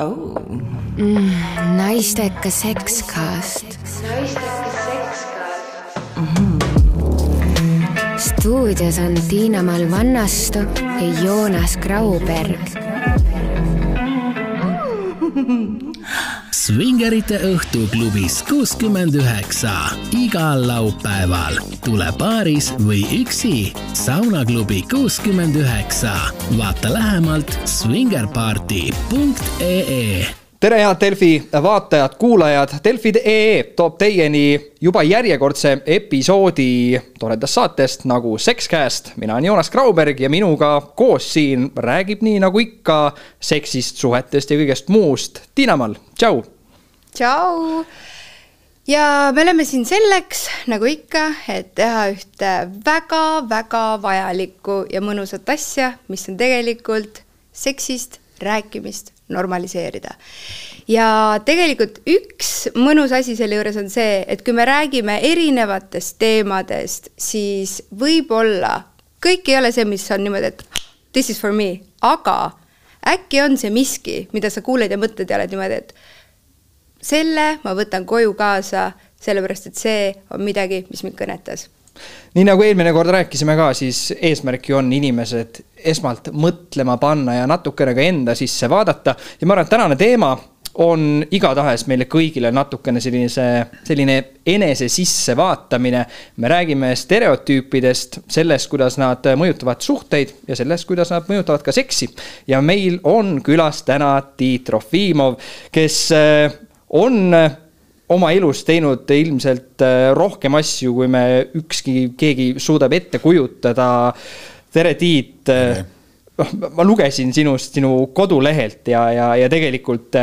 oh.. Mm, naistekas sekskast. mm. -hmm. stuudios on Tiina-Mall Vannastu ja Joonas Grauberg Svingerite õhtuklubis kuuskümmend üheksa igal laupäeval. tule paaris või üksi. saunaklubi kuuskümmend üheksa. vaata lähemalt svingerparty.ee tere, head Delfi vaatajad-kuulajad, Delfi.ee toob teieni juba järjekordse episoodi toredast saatest nagu Sexcast. mina olen Joonas Grauberg ja minuga koos siin räägib nii nagu ikka seksist, suhetest ja kõigest muust Tiina Mall, tšau tšau! ja me oleme siin selleks, nagu ikka, et teha ühte väga-väga vajalikku ja mõnusat asja, mis on tegelikult seksist rääkimist normaliseerida. ja tegelikult üks mõnus asi selle juures on see, et kui me räägime erinevatest teemadest, siis võib-olla kõik ei ole see, mis on niimoodi, et this is for me, aga äkki on see miski, mida sa kuuled ja mõtled ja oled niimoodi, et selle ma võtan koju kaasa, sellepärast et see on midagi, mis mind kõnetas nii nagu eelmine kord rääkisime ka, siis eesmärk ju on inimesed esmalt mõtlema panna ja natukene ka enda sisse vaadata ja ma arvan, et tänane teema on igatahes meile kõigile natukene sellise, selline enese sissevaatamine. me räägime stereotüüpidest, sellest, kuidas nad mõjutavad suhteid ja sellest, kuidas nad mõjutavad ka seksi. ja meil on külas täna Tiit Trofimov, kes on äh, oma elus teinud ilmselt äh, rohkem asju, kui me ükski, keegi suudab ette kujutada. tere, Tiit. Äh, noh, ma lugesin sinust, sinu kodulehelt ja, ja, ja tegelikult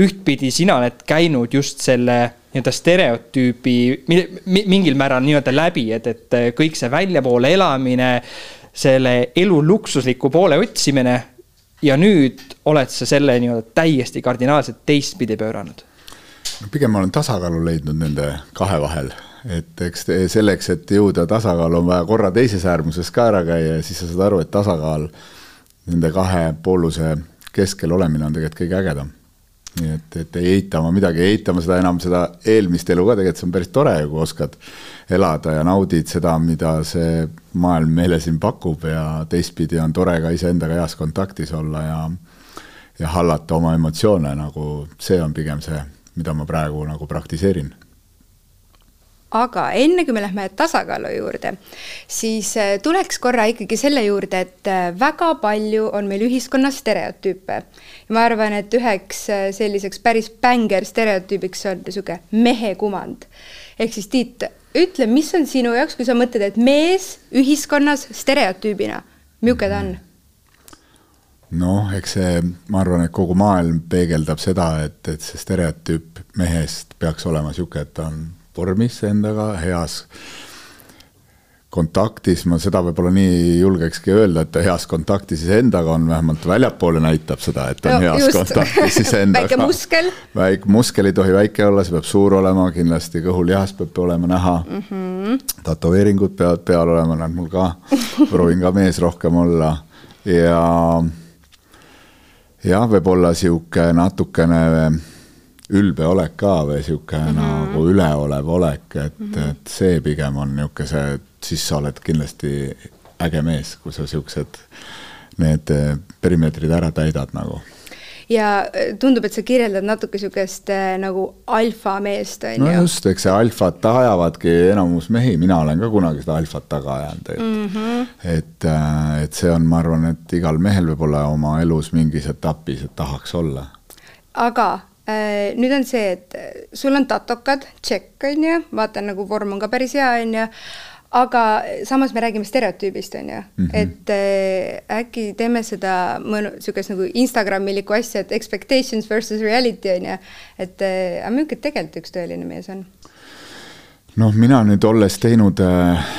ühtpidi sina oled käinud just selle nii-öelda stereotüübi mingil määral nii-öelda läbi, et, et kõik see väljapoole elamine, selle elu luksusliku poole otsimine. ja nüüd oled sa selle nii-öelda täiesti kardinaalselt teistpidi pööranud pigem ma olen tasakaalu leidnud nende kahe vahel, et eks selleks, et jõuda tasakaalu, on vaja korra teises äärmuses ka ära käia ja siis sa saad aru, et tasakaal nende kahe pooluse keskel olemine on tegelikult kõige ägedam. nii et, et ei eita ma midagi, ei eita ma seda enam, seda eelmist elu ka tegelikult, see on päris tore, kui oskad elada ja naudid seda, mida see maailm meile siin pakub ja teistpidi on tore ka iseendaga heas kontaktis olla ja ja hallata oma emotsioone, nagu see on pigem see mida ma praegu nagu praktiseerin aga enne kui me lähme tasakaalu juurde, siis äh, tuleks korra ikkagi selle juurde, et äh, väga palju on meil ühiskonnas stereotüüpe. ma arvan, et üheks äh, selliseks päris bänger stereotüübiks on niisugune mehe kumand. ehk siis Tiit, ütle, mis on sinu jaoks, kui sa mõtled, et mees ühiskonnas stereotüübina, milline ta on? Noh, eks see, ma arvan, et kogu maailm peegeldab seda, et, et see stereotüüp mehest peaks olema niisugune, et ta on vormis endaga, heas kontaktis, ma seda võib-olla nii julgekski öelda, et ta heas kontaktis iseendaga on, vähemalt väljapoole näitab seda, et ta on no, heas just. kontaktis iseendaga. väike muskel. väike muskel ei tohi väike olla, see peab suur olema, kindlasti kõhulihas peab olema näha mm. -hmm. tätoveeringud peavad peal olema, näed mul ka, proovin ka mees rohkem olla ja jah, võib-olla sihuke natukene ülbe olek ka või sihuke mm -hmm. nagu üleolev olek, et mm, -hmm. et see pigem on niisugune see, siis sa oled kindlasti äge mees, kui sa siuksed, need perimeetrid ära täidad nagu ja äh, tundub, et sa kirjeldad natuke niisugust äh, nagu alfameest, on ju. no just, eks see alfat ajavadki enamus mehi, mina olen ka kunagi seda alfat taga ajanud, et mm, -hmm. et, äh, et see on, ma arvan, et igal mehel võib olla oma elus mingis etapis, et tahaks olla. aga nüüd on see, et sul on tatokad, tšekk on ju, vaatan nagu vorm on ka päris hea, on ju aga samas me räägime stereotüübist, on ju mm, -hmm. et äh, äkki teeme seda mõnu, niisugust nagu Instagramilikku asja, et expectations versus reality on ju, et äh, aga milline tegelikult üks tõeline mees on? noh, mina nüüd olles teinud äh,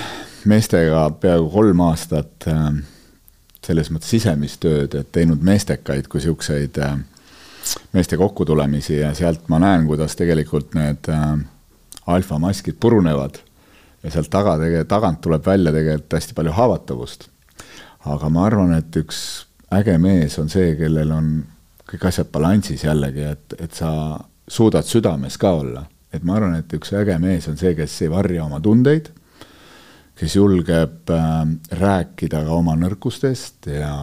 meestega peaaegu kolm aastat äh, selles mõttes sisemist tööd, et teinud meestekaid kui niisuguseid äh, meeste kokkutulemisi ja sealt ma näen, kuidas tegelikult need äh, alfamaskid purunevad ja sealt taga tegelikult, tagant tuleb välja tegelikult hästi palju haavatavust. aga ma arvan, et üks äge mees on see, kellel on kõik asjad balansis jällegi, et, et sa suudad südames ka olla. et ma arvan, et üks äge mees on see, kes ei varja oma tundeid, kes julgeb äh, rääkida ka oma nõrkustest ja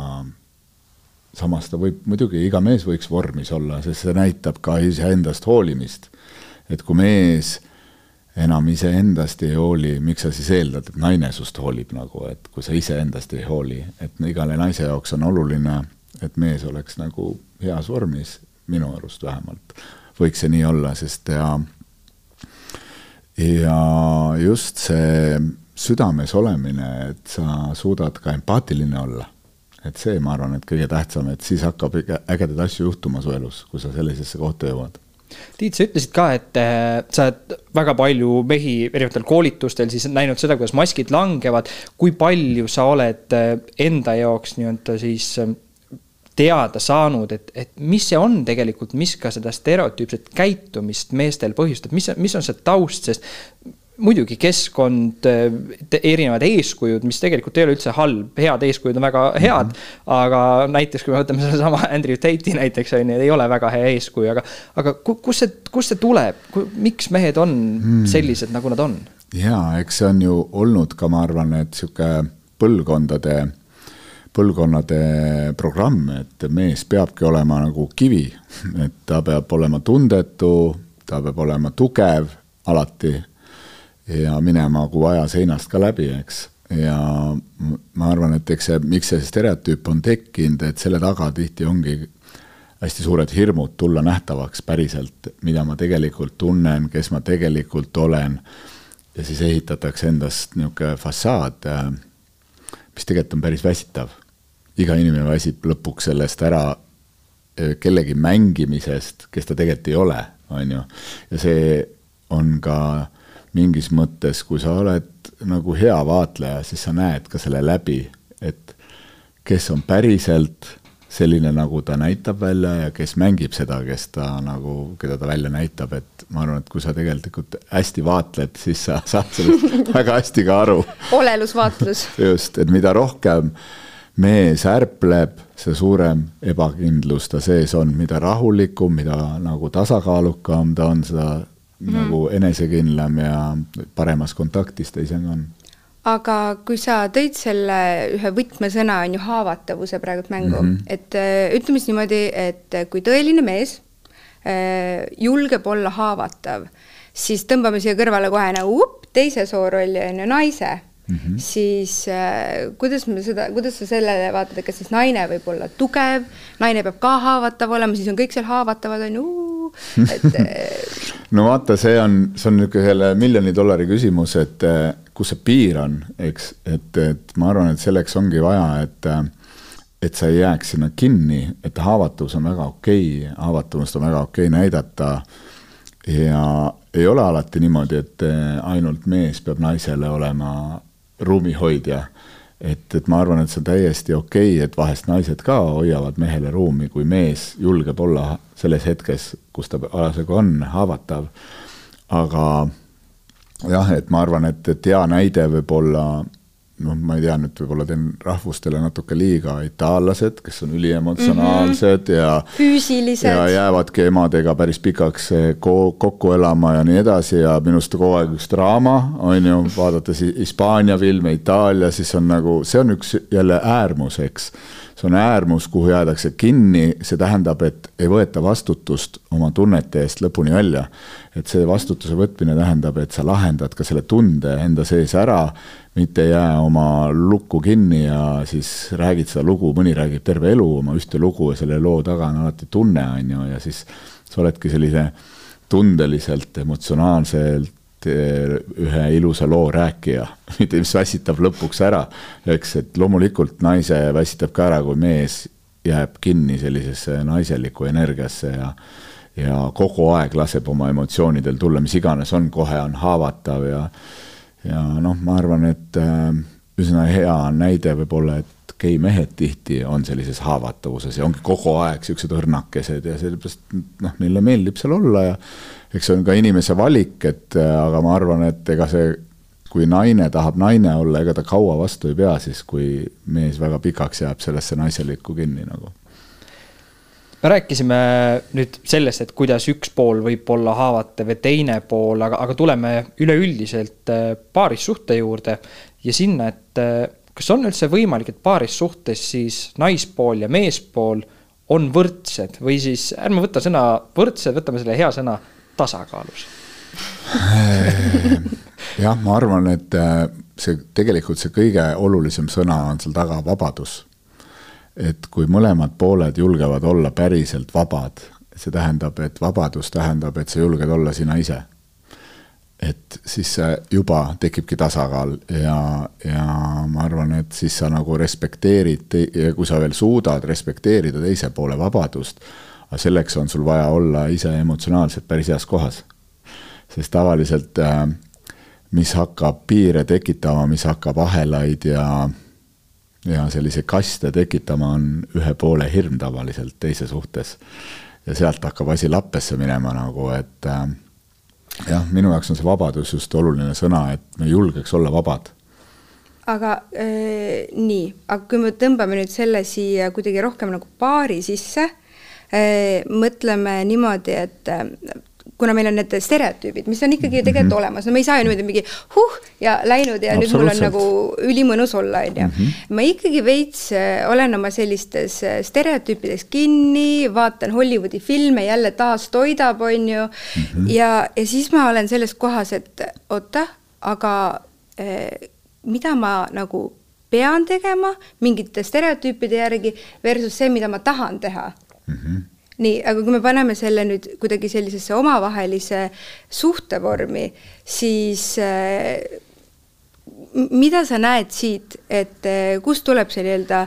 samas ta võib, muidugi iga mees võiks vormis olla, sest see näitab ka iseendast hoolimist. et kui mees enam iseendast ei hooli, miks sa siis eeldad, et naine sust hoolib nagu, et kui sa iseendast ei hooli, et igale naise jaoks on oluline, et mees oleks nagu heas vormis, minu arust vähemalt, võiks see nii olla, sest ja ja just see südames olemine, et sa suudad ka empaatiline olla. et see, ma arvan, et kõige tähtsam, et siis hakkab ägedaid asju juhtuma su elus, kui sa sellisesse kohta jõuad Tiit, sa ütlesid ka, et äh, sa oled väga palju mehi erinevatel koolitustel siis näinud seda, kuidas maskid langevad. kui palju sa oled äh, enda jaoks nii-öelda siis äh, teada saanud, et, et mis see on tegelikult, mis ka seda stereotüüpset käitumist meestel põhjustab, mis, mis on see taust, sest muidugi keskkond, erinevad eeskujud, mis tegelikult ei ole üldse halb, head eeskujud on väga head mm. -hmm. aga näiteks, kui me võtame sedasama Andrew Tate'i näiteks on ju, ei ole väga hea eeskuju, aga, aga kust see, kust see tuleb, miks mehed on mm. sellised, nagu nad on? ja eks see on ju olnud ka, ma arvan, et sihuke põlvkondade, põlvkonnade programm, et mees peabki olema nagu kivi, et ta peab olema tundetu, ta peab olema tugev alati ja minema, kui vaja, seinast ka läbi, eks. ja ma arvan, et eks see, miks see stereotüüp on tekkinud, et selle taga tihti ongi hästi suured hirmud tulla nähtavaks päriselt, mida ma tegelikult tunnen, kes ma tegelikult olen. ja siis ehitatakse endast niisugune fassaad, mis tegelikult on päris väsitav. iga inimene väsib lõpuks sellest ära kellegi mängimisest, kes ta tegelikult ei ole, on ju. ja see on ka mingis mõttes, kui sa oled nagu hea vaatleja, siis sa näed ka selle läbi, et kes on päriselt selline, nagu ta näitab välja ja kes mängib seda, kes ta nagu, keda ta välja näitab, et ma arvan, et kui sa tegelikult hästi vaatled, siis sa saad sellest väga hästi ka aru. olelusvaatlus. just, et mida rohkem mees ärpleb, see suurem ebakindlus ta sees on, mida rahulikum, mida nagu tasakaalukam ta on, seda mm. nagu enesekindlam ja paremas kontaktis teisega on. aga kui sa tõid selle ühe võtmesõna, on ju haavatavuse praegult mängu mm, -hmm. et äh, ütleme siis niimoodi, et kui tõeline mees äh, julgeb olla haavatav, siis tõmbame siia kõrvale kohe nagu up, teise soorolli on ju naise Mm -hmm. siis äh, kuidas me seda, kuidas sa sellele vaatad, et kas siis naine võib olla tugev, naine peab ka haavatav olema, siis on kõik seal haavatavad, on ju, et äh, no vaata, see on, see on niisugune selle miljoni dollari küsimus, et äh, kus see piir on, eks, et, et ma arvan, et selleks ongi vaja, et äh, et sa ei jääks sinna kinni, et haavatavus on väga okei okay,, haavatavust on väga okei okay näidata ja ei ole alati niimoodi, et ainult mees peab naisele olema ruumihoidja. Et, et ma arvan, et see on täiesti okei okay,, et vahest naised ka hoiavad mehele ruumi, kui mees julgeb olla selles hetkes, kus ta parasjagu on haavatav. aga jah, et ma arvan, et, et hea näide võib olla noh, ma ei tea, nüüd võib-olla teen rahvustele natuke liiga, itaallased, kes on üliemotsionaalsed mm -hmm. ja füüsilised. ja jäävadki emadega päris pikaks eh, ko kokku elama ja nii edasi ja minu arust kogu aeg üks draama, on ju, vaadates Hispaania filme, Itaalia, siis on nagu, see on üks jälle äärmus, eks see on äärmus, kuhu jäädakse kinni, see tähendab, et ei võeta vastutust oma tunnete eest lõpuni välja. et see vastutuse võtmine tähendab, et sa lahendad ka selle tunde enda sees ära, mitte ei jää oma lukku kinni ja siis räägid seda lugu, mõni räägib terve elu oma ühte lugu ja selle loo taga on alati tunne, on ju, ja siis sa oledki sellise tundeliselt, emotsionaalselt ühe ilusa loo rääkija, mis väsitab lõpuks ära. eks, et loomulikult naise väsitab ka ära, kui mees jääb kinni sellisesse naiselikku energiasse ja ja kogu aeg laseb oma emotsioonidel tulla, mis iganes on, kohe on haavatav ja ja noh, ma arvan, et äh, üsna hea näide võib olla, et geimehed tihti on sellises haavatavuses ja ongi kogu aeg siuksed õrnakesed ja sellepärast noh, neile meeldib seal olla ja eks see on ka inimese valik, et aga ma arvan, et ega see, kui naine tahab naine olla, ega ta kaua vastu ei pea siis, kui mees väga pikaks jääb sellesse naiselikku kinni nagu. Me rääkisime nüüd sellest, et kuidas üks pool võib olla haavatav ja teine pool, aga, aga tuleme üleüldiselt äh, paarissuhte juurde ja sinna, et äh, kas on üldse võimalik, et paarissuhtes siis naispool ja meespool on võrdsed? Või siis ärme võta sõna võrdsed, võtame selle hea sõna tasakaalus. Jah, ma arvan, et äh, see tegelikult see kõige olulisem sõna on seal taga vabadus. Et kui mõlemad pooled julgevad olla päriselt vabad, see tähendab, et vabadus tähendab, et sa julged olla sina ise. Et siis juba tekibki tasakaal ja, ja ma arvan, et siis sa nagu respekteerid kui sa veel suudad respekteerida teise poole vabadust, aga selleks on sul vaja olla ise emotsionaalselt päris heas kohas. sest tavaliselt äh, mis hakkab piire tekitama, mis hakkab ahelaid ja ja sellise kaste tekitama on ühe poole hirm tavaliselt teise suhtes. ja sealt hakkab asi lappesse minema nagu, et äh, jah, minu jaoks on see vabadus just oluline sõna, et me julgeks olla vabad. Aga äh, nii, aga kui me tõmbame nüüd selle siia kuidagi rohkem nagu paari sisse äh,, mõtleme niimoodi, et äh, kuna meil on need stereotüübid, mis on ikkagi tegelikult mm -hmm. olemas, no me ei saa ju niimoodi mingi huh ja läinud ja nüüd mul on nagu ülimõnus olla, on ju. Mhm. ma ikkagi veits äh, olen oma sellistes äh, stereotüüpides kinni, vaatan Hollywoodi filme, jälle taas toidab, on ju mm. -hmm. ja, ja siis ma olen selles kohas, et oota, aga eh, mida ma nagu pean tegema mingite stereotüüpide järgi versus see, mida ma tahan teha mm. -hmm nii, aga kui me paneme selle nüüd kuidagi sellisesse omavahelise suhtevormi, siis äh, mida sa näed siit, et äh, kust tuleb see nii-öelda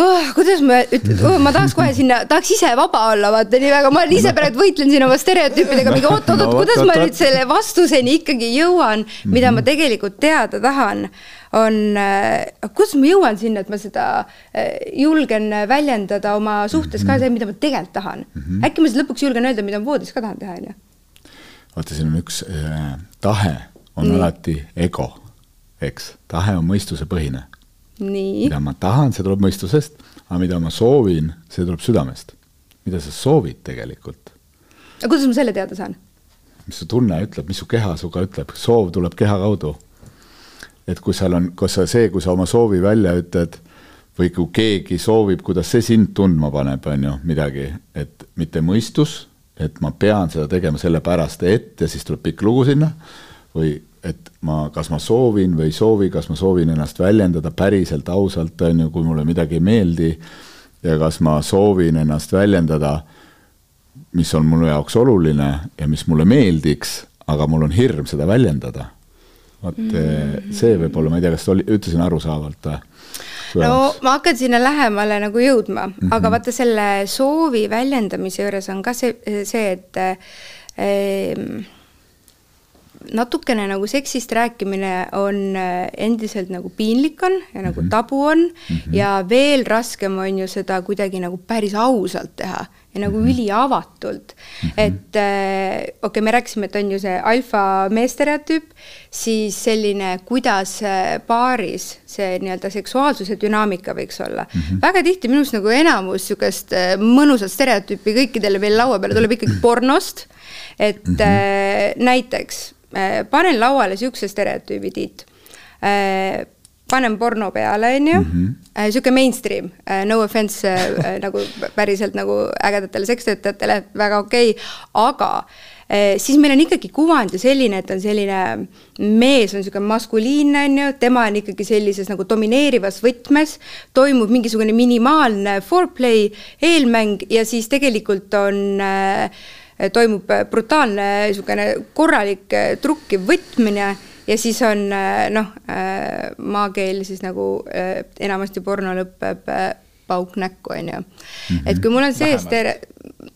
oh, kuidas ma ütlen oh,, ma tahaks kohe sinna, tahaks ise vaba olla, vaata nii väga, ma olen ise praegu võitlen siin oma stereotüüpidega, mingi oot-oot-oot kuidas ma nüüd selle vastuseni ikkagi jõuan, mida ma tegelikult teada tahan on, äh, kuidas ma jõuan sinna, et ma seda äh, julgen väljendada oma suhtes ka, see, mida ma tegelikult tahan mm. -hmm. äkki ma siis lõpuks julgen öelda, mida ma voodis ka tahan teha, on ju. vaata, siin on üks äh, tahe on Nii. alati ego, eks, tahe on mõistusepõhine. mida ma tahan, see tuleb mõistusest, aga mida ma soovin, see tuleb südamest. mida sa soovid tegelikult? aga kuidas ma selle teada saan? mis su tunne ütleb, mis su keha sinuga ütleb, soov tuleb keha kaudu et kui seal on, kas see, kui sa oma soovi välja ütled või kui keegi soovib, kuidas see sind tundma paneb, on ju, midagi, et mitte mõistus, et ma pean seda tegema sellepärast, et ja siis tuleb pikk lugu sinna, või et ma, kas ma soovin või ei soovi, kas ma soovin ennast väljendada päriselt, ausalt, on ju, kui mulle midagi ei meeldi, ja kas ma soovin ennast väljendada, mis on minu jaoks oluline ja mis mulle meeldiks, aga mul on hirm seda väljendada vot mm. see võib-olla, ma ei tea, kas oli, ütlesin arusaavalt või? no ma hakkan sinna lähemale nagu jõudma mm, -hmm. aga vaata selle soovi väljendamise juures on ka see, see, et äh, natukene nagu seksist rääkimine on äh, endiselt nagu piinlik on ja nagu mhm. tabu on mm -hmm. ja veel raskem on ju seda kuidagi nagu päris ausalt teha ja nagu -hmm. üliavatult mm. -hmm. et äh, okei okay,, me rääkisime, et on ju see alfa meestereotüüp, siis selline, kuidas äh, paaris see nii-öelda seksuaalsuse dünaamika võiks olla mm. -hmm. väga tihti minu arust nagu enamus niisugust mõnusat stereotüüpi kõikidele meil laua peale tuleb ikkagi pornost. et mm -hmm. äh, näiteks Äh, panen lauale niisuguse stereotüübi, Tiit. Äh, panen porno peale, on ju, niisugune mhm. äh, mainstream, no offense nagu päriselt nagu ägedatele sekstöötajatele, väga okei. Okay., aga siis meil on ikkagi kuvand ju selline, et on selline mees on niisugune maskuliinne, on ju, tema on ikkagi sellises nagu domineerivas võtmes, toimub mingisugune minimaalne foreplay, eelmäng ja siis tegelikult on äh, toimub brutaalne niisugune korralik eh, trukkiv võtmine ja siis on eh, noh, eh, maakeel siis nagu enamasti porno lõpeb pauk näkku, on ju. Mhm. et kui mul on see stere-,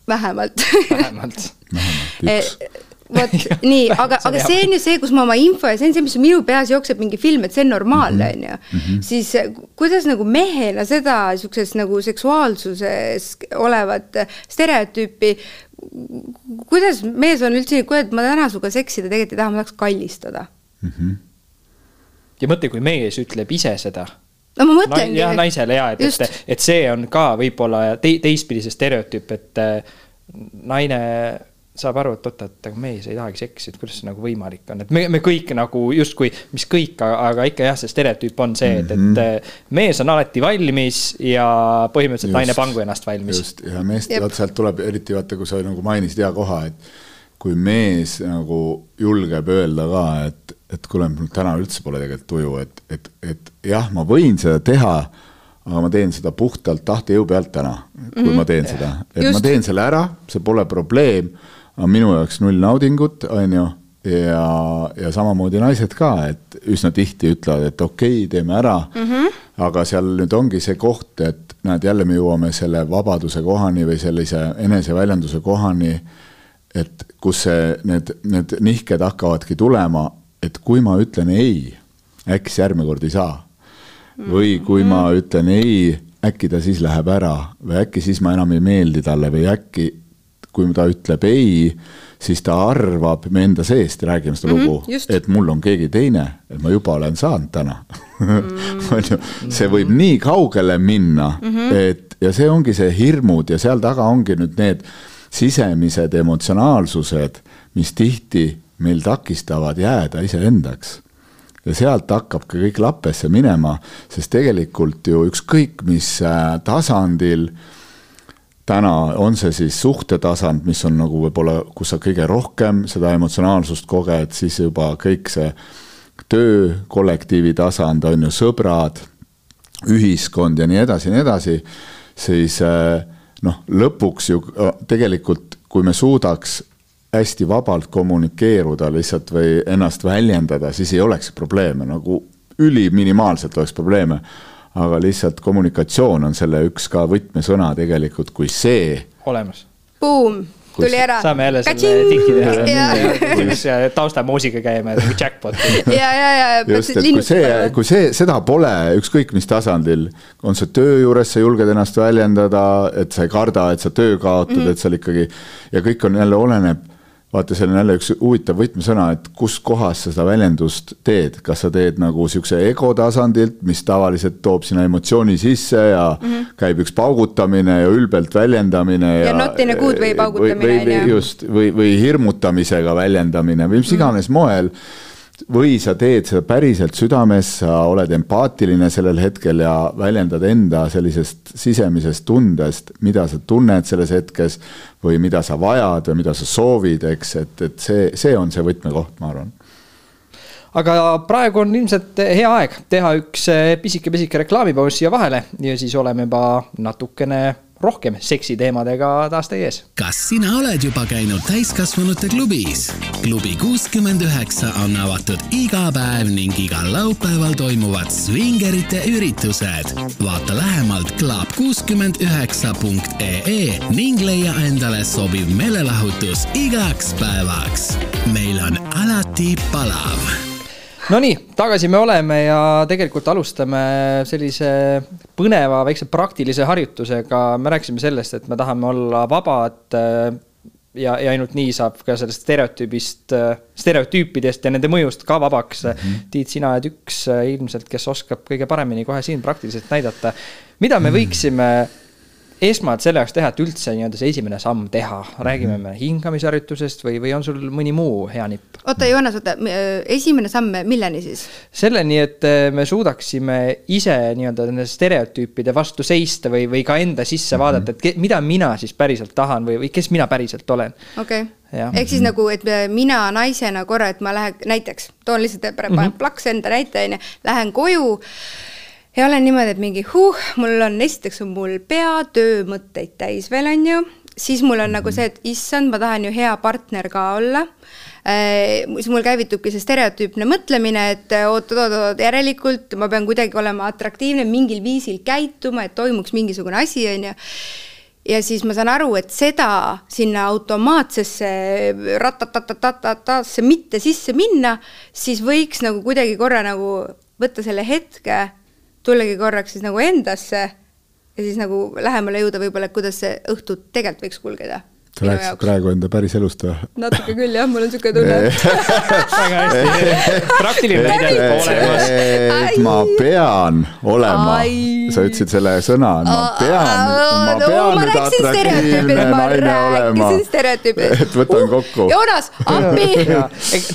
vähemalt. vähemalt vähemalt vot nii, aga, aga see on ju see, kus ma oma info ja see on see, mis minu peas jookseb mingi film, et see on normaalne, mhm. on ju. Mhm. siis kuidas nagu mehena seda siukses nagu seksuaalsuses olevat stereotüüpi kuidas mees on üldse, kuidas ma täna sinuga seksida tegelikult ei taha, ma tahaks kallistada mm. -hmm. ja mõtle, kui mees ütleb ise seda no ma mõtlengi. jah, naisele ja, et, et, et see on ka võib-olla te, teistpidi see stereotüüp, et äh, naine saab aru, et oota, et aga mees ei tahagi seksi, et kuidas see nagu võimalik on, et me, me kõik nagu justkui, mis kõik, aga ikka jah, see stereotüüp on see, et, et mm -hmm. mees on alati valmis ja põhimõtteliselt just, naine pangu ennast valmis. just, ja meest, vaat sealt tuleb eriti vaata, kui sa nagu mainisid hea koha, et kui mees nagu julgeb öelda ka, et, et kuule, mul täna üldse pole tegelikult tuju, et, et, et jah, ma võin seda teha aga ma teen seda puhtalt tahtejõu pealt täna, kui mm -hmm. ma teen seda, et Just. ma teen selle ära, see pole probleem on minu jaoks null naudingut, on ju, ja, ja samamoodi naised ka, et üsna tihti ütlevad, et okei okay,, teeme ära mm. -hmm. aga seal nüüd ongi see koht, et näed, jälle me jõuame selle vabaduse kohani või sellise eneseväljenduse kohani, et kus see, need, need nihked hakkavadki tulema, et kui ma ütlen ei, äkki siis järgmine kord ei saa. või kui ma mhm. ütlen ei, äkki ta siis läheb ära või äkki siis ma enam ei meeldi talle või äkki kui ta ütleb ei, siis ta arvab me enda seest, räägime seda mm -hmm, lugu, et mul on keegi teine, et ma juba olen saanud täna mm. on ju, see võib nii kaugele minna mm, -hmm. et ja see ongi see hirmud ja seal taga ongi nüüd need sisemised emotsionaalsused, mis tihti meil takistavad jääda iseendaks. Ja sealt hakkab ka kõik lappesse minema, sest tegelikult ju ükskõik mis äh, tasandil äh, täna on see siis suhtetasand, mis on nagu võib-olla, kus sa kõige rohkem seda emotsionaalsust koged, siis juba kõik see töö, kollektiivi tasand on ju sõbrad, ühiskond ja nii edasi ja nii edasi, siis eh, noh, lõpuks ju eh, tegelikult, kui me suudaks hästi vabalt kommunikeeruda lihtsalt või ennast väljendada, siis ei oleks probleeme, nagu üliminimaalselt oleks probleeme aga lihtsalt kommunikatsioon on selle üks ka võtmesõna tegelikult, kui see. olemas. Boom, tuli ära. saame jälle selle tiki teha, kus taustamuusika käima ja jackpot. ja, ja, ja. just, et kui see, kui see, seda pole ükskõik mis tasandil, on see töö juures, sa julged ennast väljendada, et sa ei karda, et sa töö kaotad mm, -hmm. et seal ikkagi ja kõik on jälle oleneb vaata, see on jälle üks huvitav võtmesõna, et kus kohas sa seda väljendust teed, kas sa teed nagu sihukese ego tasandilt, mis tavaliselt toob sinna emotsiooni sisse ja mm -hmm. käib üks paugutamine ja ülbelt väljendamine. ja, ja not in a good way paugutamine on ju. just, või, või hirmutamisega väljendamine või mis mhm. iganes mm -hmm. moel või sa teed seda päriselt südames, sa oled empaatiline sellel hetkel ja väljendad enda sellisest sisemisest tundest, mida sa tunned selles hetkes või mida sa vajad või mida sa soovid, eks, et, et see, see on see võtmekoht, ma arvan. Aga praegu on ilmselt hea aeg teha üks pisike-pisike reklaamipaus siia vahele ja siis oleme juba natukene rohkem seksiteemadega taas teie ees. kas sina oled juba käinud täiskasvanute klubis? klubi kuuskümmend üheksa on avatud iga päev ning igal laupäeval toimuvad svingerite üritused. vaata lähemalt club kuuskümmend üheksa punkt ee ning leia endale sobiv meelelahutus igaks päevaks. meil on alati palav Nonii, tagasi me oleme ja tegelikult alustame sellise põneva väikse praktilise harjutusega. me rääkisime sellest, et me tahame olla vabad äh, ja, ja ainult nii saab ka sellest stereotüübist, äh, stereotüüpidest ja nende mõjust ka vabaks mm. -hmm. Tiit, sina oled üks äh, ilmselt, kes oskab kõige paremini kohe siin praktiliselt näidata. mida me võiksime esmalt selle jaoks teha, et üldse nii-öelda see esimene samm teha, räägime me hingamisharjutusest või, või on sul mõni muu hea nipp? oota, Joonas, oota, esimene samm, milleni siis? selleni, et äh, me suudaksime ise nii-öelda nende stereotüüpide vastu seista või, või ka enda sisse mm -hmm. vaadata, et ke, mida mina siis päriselt tahan või, või kes mina päriselt olen. okei okay., ehk siis nagu, et mina naisena korra, et ma lähen näiteks, toon lihtsalt, panen mm -hmm. plaks enda näite, on ju, lähen koju ja olen niimoodi, et mingi huh, mul on, esiteks on mul pea töömõtteid täis veel, on ju, siis mul on nagu see, et issand, ma tahan ju hea partner ka olla. Äh,. siis mul käivitubki see stereotüüpne mõtlemine, et oot-oot-oot, järelikult ma pean kuidagi olema atraktiivne, mingil viisil käituma, et toimuks mingisugune asi, on ju. Ja siis ma saan aru, et seda sinna automaatsesse ratatatatatasse mitte sisse minna, siis võiks nagu kuidagi korra nagu võtta selle hetke tullagi korraks siis nagu endasse ja siis nagu lähemale jõuda võib-olla, et kuidas see õhtu tegelikult võiks kulgeda. sa rääkisid praegu enda päris elust või? natuke küll jah, mul on siuke tunne. väga hästi, praktiline näide olemas. et ma pean olema sa ütlesid selle sõna, ma pean, ma pean ma nüüd atraktiivne naine olema et võtan kokku. Joonas, appi.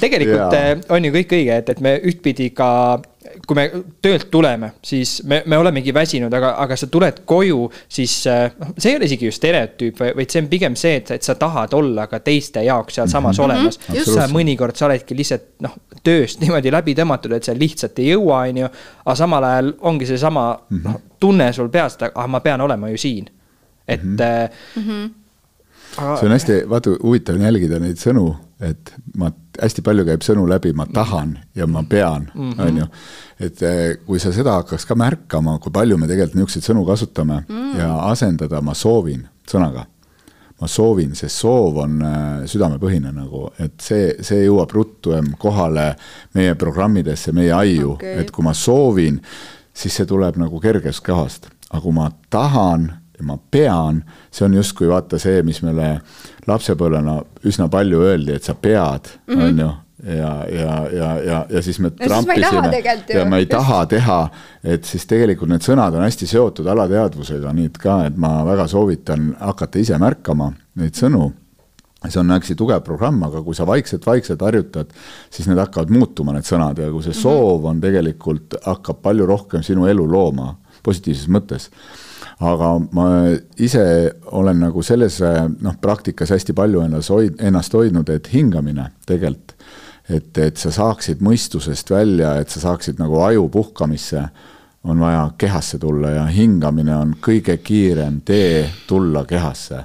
tegelikult äh, on ju kõik õige, et, et me ühtpidi ka, kui me töölt tuleme, siis me, me olemegi väsinud, aga, aga sa tuled koju, siis äh, noh, see ei ole isegi ju stereotüüp, vaid see on pigem see, et, et sa tahad olla ka teiste jaoks sealsamas mm -hmm. olemas. just. sa mõnikord sa oledki lihtsalt noh, tööst niimoodi läbi tõmmatud, et sa lihtsalt ei jõua, on ju. aga samal ajal ongi seesama mm -hmm. noh, tunne sul peas, et ah, ma pean olema ju siin. et mm. -hmm. See on hästi, vaata huvitav on jälgida neid sõnu, et ma, hästi palju käib sõnu läbi, ma tahan ja ma pean, on ju. et eh, kui sa seda hakkaks ka märkama, kui palju me tegelikult niisuguseid sõnu kasutame mm. ja asendada ma soovin sõnaga. ma soovin, see soov on äh, südamepõhine nagu, et see, see jõuab ruttuem kohale meie programmidesse, meie aiu okay., et kui ma soovin, siis see tuleb nagu kergest kohast, aga kui ma tahan ja ma pean, see on justkui vaata see, mis meile lapsepõlvena üsna palju öeldi, et sa pead, on ju, ja, ja, ja, ja, ja siis me Mhm. Ja siis ma ei taha trampisime ja ma ei taha teha, et siis tegelikult need sõnad on hästi seotud alateadvusega, nii et ka, et ma väga soovitan hakata ise märkama neid sõnu. See on hästi tugev programm, aga kui sa vaikselt-vaikselt harjutad, siis need hakkavad muutuma, need sõnad. Ja kui see soov on tegelikult, hakkab palju rohkem sinu elu looma positiivses mõttes. Aga ma ise olen nagu selles noh, praktikas hästi palju ennast hoid-, ennast hoidnud, et hingamine tegelikult, et, et sa saaksid mõistusest välja, et sa saaksid nagu aju puhkamisse, on vaja kehasse tulla ja hingamine on kõige kiirem tee tulla kehasse.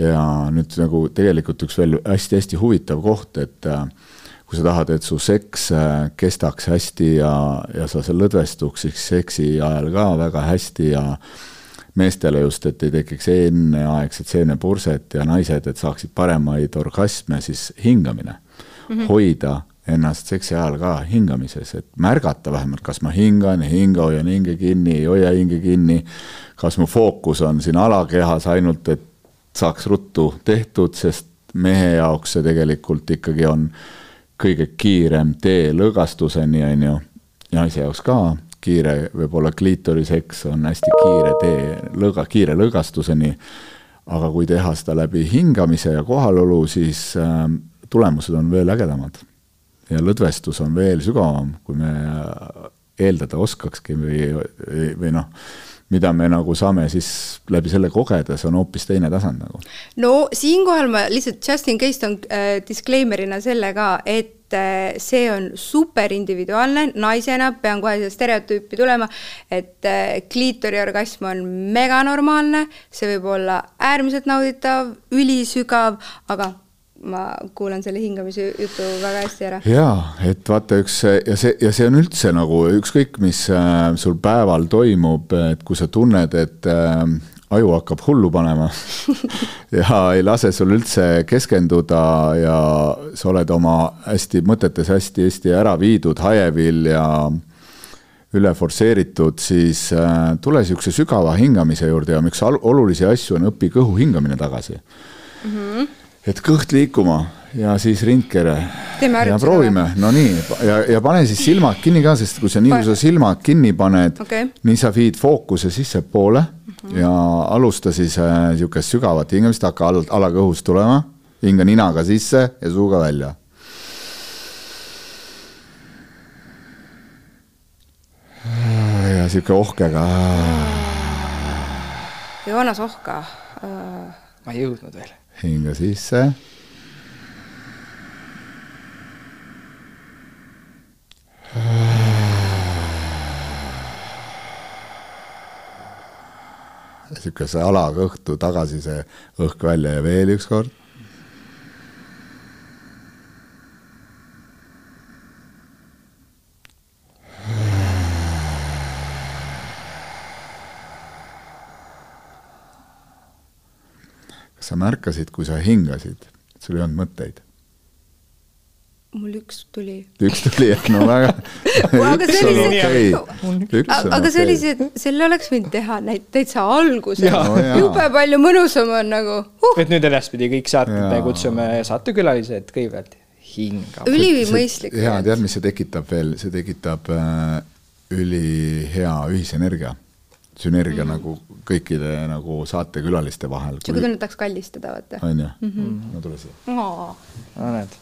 Ja nüüd nagu tegelikult üks veel hästi-hästi huvitav koht, et äh, kui sa tahad, et su seks äh, kestaks hästi ja, ja sa seal lõdvestuks siis seksi ajal ka väga hästi ja meestele just, et ei tekiks enneaegset seenepurset ja naised, et saaksid paremaid orgasme, siis hingamine mm. -hmm. hoida ennast seksi ajal ka hingamises, et märgata vähemalt, kas ma hingan, ei hinga, hoian hinge kinni, ei hoia hinge kinni. kas mu fookus on siin alakehas ainult, et saaks ruttu tehtud, sest mehe jaoks see tegelikult ikkagi on kõige kiirem tee lõõgastuseni, on ju. naise jaoks ka kiire, võib-olla kliitoriseks on hästi kiire tee lõõga, kiire lõõgastuseni. aga kui teha seda läbi hingamise ja kohalolu, siis äh, tulemused on veel ägedamad ja lõdvestus on veel sügavam, kui me eeldada oskakski või, või noh, mida me nagu saame siis läbi selle kogeda, see on hoopis teine tasand nagu. no siinkohal ma lihtsalt just in case toon äh, disclaimer'ina selle ka, et äh, see on super individuaalne, naisena pean kohe seda stereotüüpi tulema, et äh, kliitoriorgasm on meganormaalne, see võib olla äärmiselt nauditav, ülisügav, aga ma kuulan selle hingamise jutu väga hästi ära. jaa, et vaata üks ja see ja see on üldse nagu ükskõik, mis äh, sul päeval toimub, et kui sa tunned, et äh, aju hakkab hullu panema ja ei lase sul üldse keskenduda ja sa oled oma hästi mõtetes hästi-hästi ära viidud, hajevil ja üle forsseeritud, siis äh, tule niisuguse sügava hingamise juurde ja üks olulisi asju on õpi kõhu hingamine tagasi mm. -hmm. Et kõht liikuma ja siis rindkere. Ja proovime, no nii ja, ja pane siis silmad kinni ka, sest kui sa nii, kui sa silmad kinni paned Okei. nii sa viid fookuse sissepoole mm -hmm. ja alusta siis niisugust äh, sügavat hingamist, hakka al-, alakõhust tulema, hinga ninaga sisse ja suuga välja ja sihuke ohkega. Joonas Ohka äh,. ma ei jõudnud veel. Hinga sisse. sihukese alakõhtu tagasi see õhk välja ja veel üks sa märkasid, kui sa hingasid, sul ei olnud mõtteid? mul üks tuli. üks tuli jah, no väga. Aga see oli see-, aga see oli see, selle oleks võinud teha näit-, täitsa alguses. No jube palju mõnusam on nagu huh.. et nüüd edaspidi kõik saated kutsume saatekülalised kõigepealt hingama. ülimõistlik. ja tead, mis see tekitab veel, see tekitab äh, ülihea ühisenergia, sünergia mm. nagu kõikide nagu saatekülaliste vahel, sihuke tunne, et tahaks kallistada, vaata. on ju, no tule siia. no näed.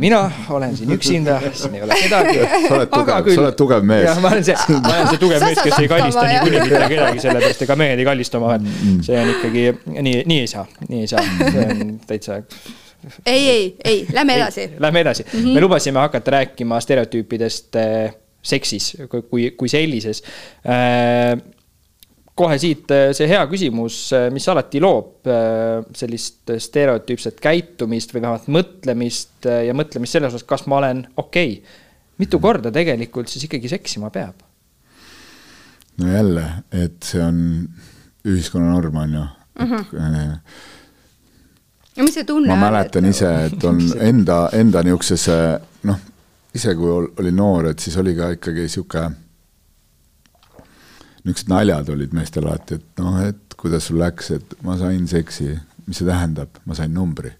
mina olen siin üksinda, siin ei ole kedagi. sa oled tugev, sa oled tugev mees jah, ma olen see, ma olen see tugev mees, kes ei kallista niikuinii mitte kedagi, sellepärast ega mehed ei kallista omavahel. see on ikkagi nii, nii ei saa, nii ei saa, see on täitsa ei, ei, ei, lähme edasi. Lähme edasi mm, -hmm. me lubasime hakata rääkima stereotüüpidest äh, seksis kui- kui, kui sellises äh,. Kohe siit äh, see hea küsimus, mis alati loob äh, sellist stereotüüpset käitumist või vähemalt mõtlemist ja mõtlemist selles osas, kas ma olen okei okay.. mitu korda tegelikult siis ikkagi seksima peab? no jälle, et see on ühiskonna norm, on ju. no mis see tunne ma on, mäletan et ise, et on enda, enda niisuguses noh, ise kui ol- olin noor, et siis oli ka ikkagi sihuke, niisugused naljad olid meestel alati, et noh, et kuidas sul läks, et ma sain seksi, mis see tähendab, ma sain numbri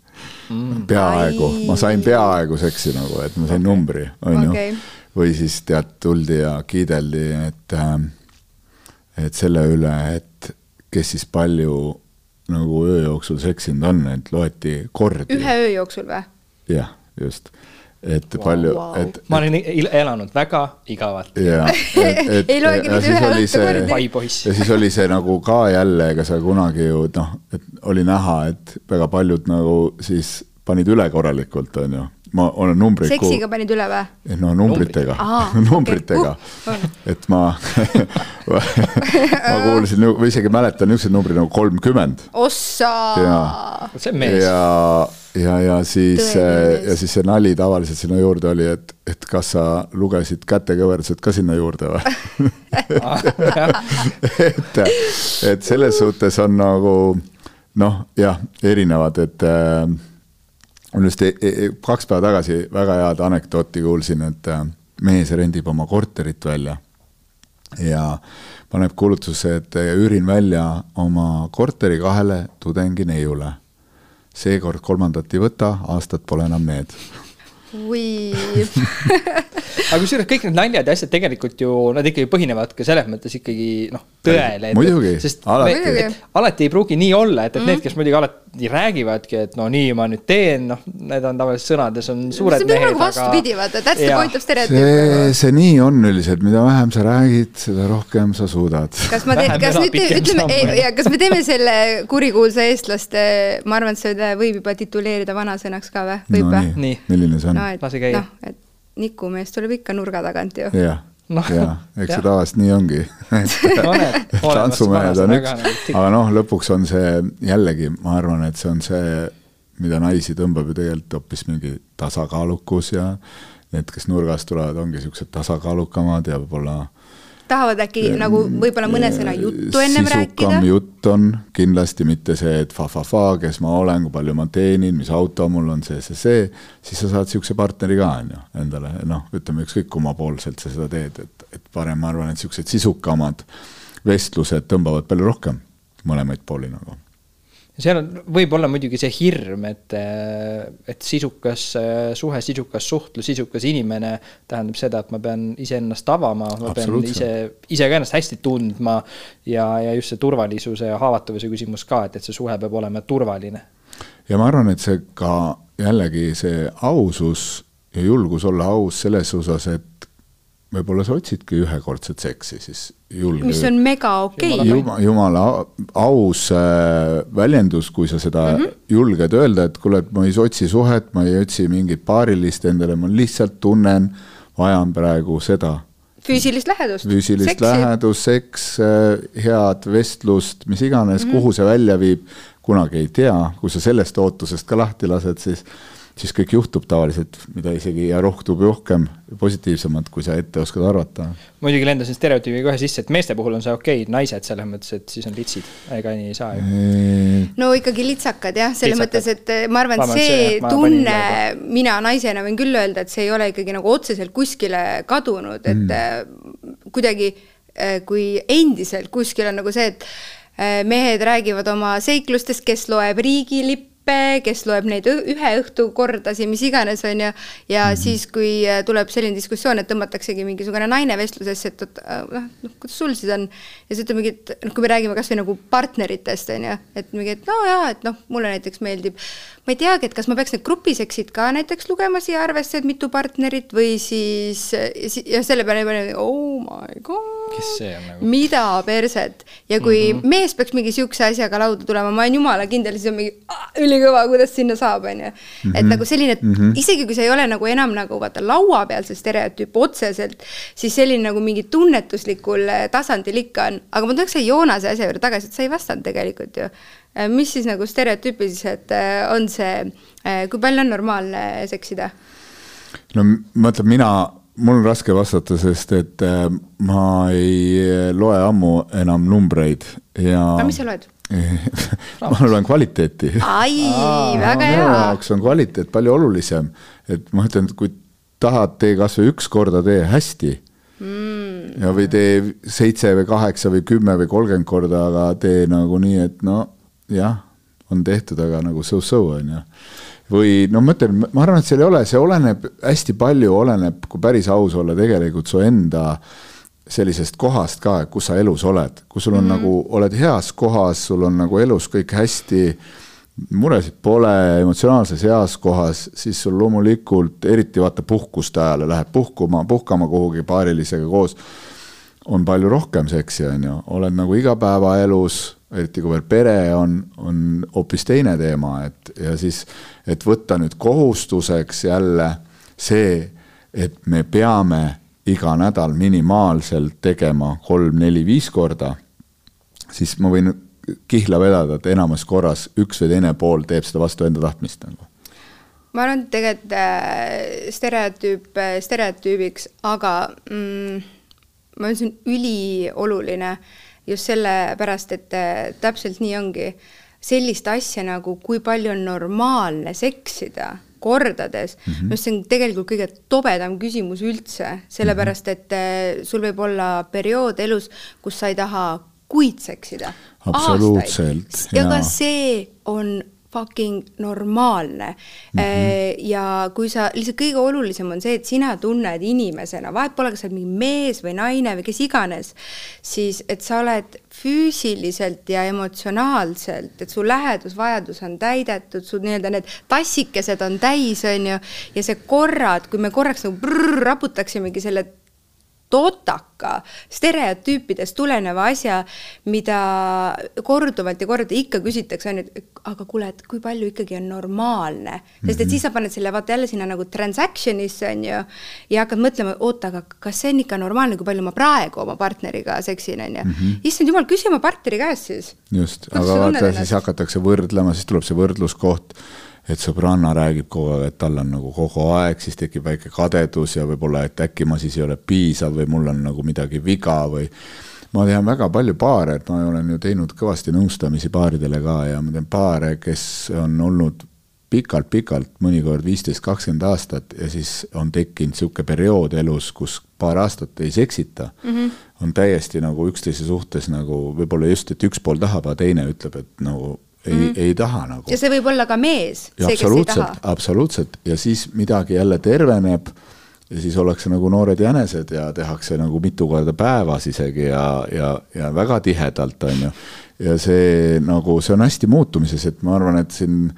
mm.. peaaegu, ma sain peaaegu seksi nagu, et ma sain okay. numbri, on ju Okei. või siis tead, tuldi ja kiideldi, et äh, et selle üle, et kes siis palju nagu öö jooksul seksinud on, et loeti kordi. ühe öö jooksul või? jah, just, et wow, palju wow., et ma olen elanud väga igavalt. ja, et, et Ei loegi siis ühe. Vai poiss. ja siis oli see nagu ka jälle, ega sa kunagi ju noh, et oli näha, et väga paljud nagu siis panid üle korralikult, on ju. ma olen numbreid seksiga panid üle või? Eh, no numbritega numbritega okei. Uh, et ma ma kuulsin või isegi mäletan niisuguseid numbreid nagu kolmkümmend ossa see on mees. ja, ja, ja siis, mees. ja siis see nali tavaliselt sinna juurde oli, et, et kas sa lugesid kätekõverdused ka sinna juurde või? et, et selles suhtes on nagu noh, jah, erinevad, et äh, mul just e e kaks päeva tagasi väga head anekdooti kuulsin, et äh, mees rendib oma korterit välja ja paneb kuulutuse, et üürin välja oma korteri kahele tudengineiule. Seekord kolmandat ei võta, aastad pole enam need. aga kusjuures kõik need naljad ja asjad tegelikult ju, nad ikkagi põhinevad ka selles mõttes ikkagi noh, tõele. Muidugi, sest alati. alati ei pruugi nii olla, et, et mm. need, kes muidugi alati räägivadki, et no nii ma nüüd teen, noh, need on tavaliselt sõnades on suured see peab mehed, nagu vastupidi, vaata, that's the point of stereotüüp see, nagu. see nii on üldiselt, mida vähem sa räägid, seda rohkem sa suudad. kas ma teen, kas nüüd te- ütleme ja kas me teeme selle kurikuulsa eestlaste, ma arvan, et seda võib juba tituleerida vanasõnaks ka või? võib no või? nii, Nii. milline see on no no,? et Lase käia. noh, et nikumees tuleb ikka nurga tagant ju. jah no,, jah, eks see tavaliselt nii ongi. Tantsumehed on üks nagu, aga noh, lõpuks on see jällegi, ma arvan, et see on see, mida naisi tõmbab ju tegelikult hoopis mingi tasakaalukus ja need, kes nurgast tulevad, ongi siuksed tasakaalukamad ja võib-olla tahavad äkki nagu võib-olla mõne sõna juttu ennem rääkida sisukam. jutt on kindlasti mitte see, et fa-fa-fa, kes ma olen, kui palju ma teenin, mis auto mul on, see, see, see, siis sa saad niisuguse partneri ka, on ju, endale, noh, ütleme ükskõik kummapoolselt sa seda teed, et, et parem ma arvan, et niisugused sisukamad vestlused tõmbavad palju rohkem mõlemaid pooli nagu. Seal on, võib olla muidugi see hirm, et, et sisukas äh, suhe, sisukas suhtlus, sisukas inimene tähendab seda, et ma pean iseennast avama, ma pean ise ise ka ennast hästi tundma ja, ja just see turvalisuse ja haavatavuse küsimus ka, et, et see suhe peab olema turvaline. ja ma arvan, et see ka jällegi see ausus ja julgus olla aus selles osas, et võib-olla sa otsidki ühekordset seksi, siis julge. mis on mega okei okay.. jumala, jumala aus äh, väljendus, kui sa seda mm -hmm. julged öelda, et kuule, et ma ei otsi suhet, ma ei otsi mingit paarilist endale, ma lihtsalt tunnen, vajan praegu seda füüsilist lähedust. füüsilist lähedust, seks, head vestlust, mis iganes mm, -hmm. kuhu see välja viib, kunagi ei tea, kui sa sellest ootusest ka lahti lased, siis siis kõik juhtub tavaliselt, mida isegi ja juhtub rohkem positiivsemat, kui sa ette oskad arvata. muidugi lendasin stereotüübi kohe sisse, et meeste puhul on see okei okay,, naised selles mõttes, et siis on litsid, ega nii ei saa ju. no ikkagi litsakad jah, selles Litsakad. mõttes, et ma arvan, see tunne mina naisena võin küll öelda, et see ei ole ikkagi nagu otseselt kuskile kadunud, et mm. kuidagi eh, kui endiselt kuskil on nagu see, et eh, mehed räägivad oma seiklustest, kes loeb riigilippe, kes loeb neid ühe õhtu kordasi, mis iganes, on ju, ja mm -hmm. siis, kui eh, tuleb selline diskussioon, et tõmmataksegi mingisugune naine vestlusesse, et oot, äh, noh, noh, kuidas sul siis on, ja siis ütleb mingi, et noh, kui me räägime kasvõi nagu partneritest, on ju, et mingi, et no jaa, et noh, mulle näiteks meeldib, ma ei teagi, et kas ma peaks need grupiseksid ka näiteks lugema siia arvesse, et mitu partnerit või siis ja selle peale ma oh my god, on nagu? mida perset ja kui mm -hmm. mees peaks mingi siukse asjaga lauda tulema, ma olen jumala kindel, siis on mingi "Ah, ülikõva, kuidas sinna saab, onju. et nagu selline mm, -hmm. isegi kui see ei ole nagu enam nagu vaata laua peal see stereotüüp otseselt, siis selline nagu mingi tunnetuslikul eh, tasandil ikka on, aga ma tuleks selle Joonase asja juurde tagasi, et sa ei vastanud tegelikult ju. Mis siis nagu stereotüüpiliselt eh, on see, kui palju on normaalne seksida? no m- mõtled mina, mul on raske vastata, sest et äh, ma ei äh, loe ammu enam numbreid ja. aga mis sa loed? ma loen kvaliteeti. ai, väga minu hea. jaoks on kvaliteet palju olulisem, et ma ütlen, et kui tahad, tee kasvõi üks korda tee hästi mm.. ja või tee seitse või kaheksa või kümme või kolmkümmend korda, aga tee nagu nii, et no jah, on tehtud, aga nagu so-so on ju. või no ma ütlen, ma arvan, et seal ei ole, see oleneb hästi palju oleneb, kui päris aus olla, tegelikult su enda sellisest kohast ka, kus sa elus oled, kui sul on mm -hmm. nagu, oled heas kohas, sul on nagu elus kõik hästi muresid pole, emotsionaalses heas kohas, siis sul loomulikult, eriti vaata puhkuste ajal, lähed puhkuma, puhkama kuhugi paarilisega koos, on palju rohkem seksi, on ju, oled nagu igapäevaelus, eriti kui veel pere on, on hoopis teine teema, et ja siis, et võtta nüüd kohustuseks jälle see, et me peame iga nädal minimaalselt tegema kolm-neli-viis korda, siis ma võin kihla vedada, et enamus korras üks või teine pool teeb seda vastu enda tahtmist nagu. ma arvan, et tegelikult äh, stereotüüp äh, stereotüübiks, aga mm, ma on ülioluline just sellepärast, et äh, täpselt nii ongi. sellist asja nagu, kui palju on normaalne seksida kordades mm, -hmm. arust see on tegelikult kõige tobedam küsimus üldse, sellepärast et äh, sul võib olla periood elus, kus sa ei taha kuid seksida. absoluutselt. ja ka see on fucking normaalne mm. -hmm. ja kui sa, lihtsalt kõige olulisem on see, et sina tunned inimesena, vahet pole, kas sa oled mingi mees või naine või kes iganes, siis et sa oled füüsiliselt ja emotsionaalselt, et su lähedusvajadus on täidetud, su nii-öelda need tassikesed on täis, on ju, ja see korrad, kui me korraks nagu brrr, raputaksimegi selle totaka stereotüüpidest tuleneva asja, mida korduvalt ja korduvalt ikka küsitakse, on ju, et aga kuule, et kui palju ikkagi on normaalne, sest et siis sa paned selle vaata jälle sinna nagu transaction'isse on ju ja hakkad mõtlema, oota, aga kas see on ikka normaalne, kui palju ma praegu oma partneriga seksin, on ju. issand jumal, küsi oma partneri käest siis. just, aga vaata, siis hakatakse võrdlema, siis tuleb see võrdluskoht et sõbranna räägib kogu aeg, et tal on nagu kogu aeg, siis tekib väike kadedus ja võib-olla, et äkki ma siis ei ole piisav või mul on nagu midagi viga või ma tean väga palju paare, et ma olen ju teinud kõvasti nõustamisi paaridele ka ja ma tean paare, kes on olnud pikalt-pikalt, mõnikord viisteist, kakskümmend aastat ja siis on tekkinud niisugune periood elus, kus paar aastat ei seksita mm, -hmm. on täiesti nagu üksteise suhtes nagu võib-olla just, et üks pool tahab, aga teine ütleb, et nagu ei mm, -hmm. ei taha nagu. ja see võib olla ka mees, see, kes ei taha. absoluutselt ja siis midagi jälle terveneb ja siis ollakse nagu noored jänesed ja tehakse nagu mitu korda päevas isegi ja, ja, ja väga tihedalt, on ju. ja see nagu, see on hästi muutumises, et ma arvan, et siin,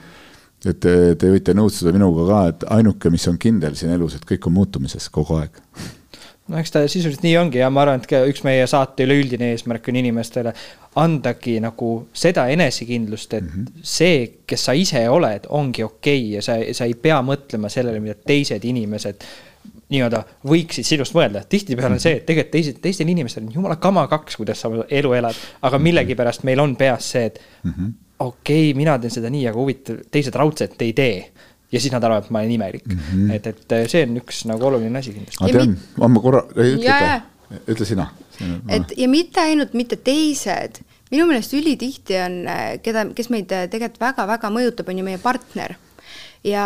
et te, te võite nõustuda minuga ka, et ainuke, mis on kindel siin elus, et kõik on muutumises kogu aeg no eks ta sisuliselt nii ongi ja ma arvan, et ka üks meie saate üleüldine eesmärk on inimestele andagi nagu seda enesekindlust, et mm -hmm. see, kes sa ise oled, ongi okei okay ja sa, sa ei pea mõtlema sellele, mida teised inimesed nii-öelda võiksid sinust mõelda. tihtipeale on see, et tegelikult teised, teistel inimestel on jumala kama kaks, kuidas sa elu elad, aga millegipärast meil on peas see, et mm -hmm. okei okay,, mina teen seda nii, aga huvitav, teised raudselt ei tee ja siis nad arvavad, et ma olen imelik mm. -hmm. et, et äh, see on üks nagu oluline asi kindlasti. ma Ja tean ma korra, ei ütle ütle sina. et ja mitte ainult mitte teised, minu meelest ülitihti on, keda, kes meid äh, tegelikult väga-väga mõjutab, on ju meie partner. ja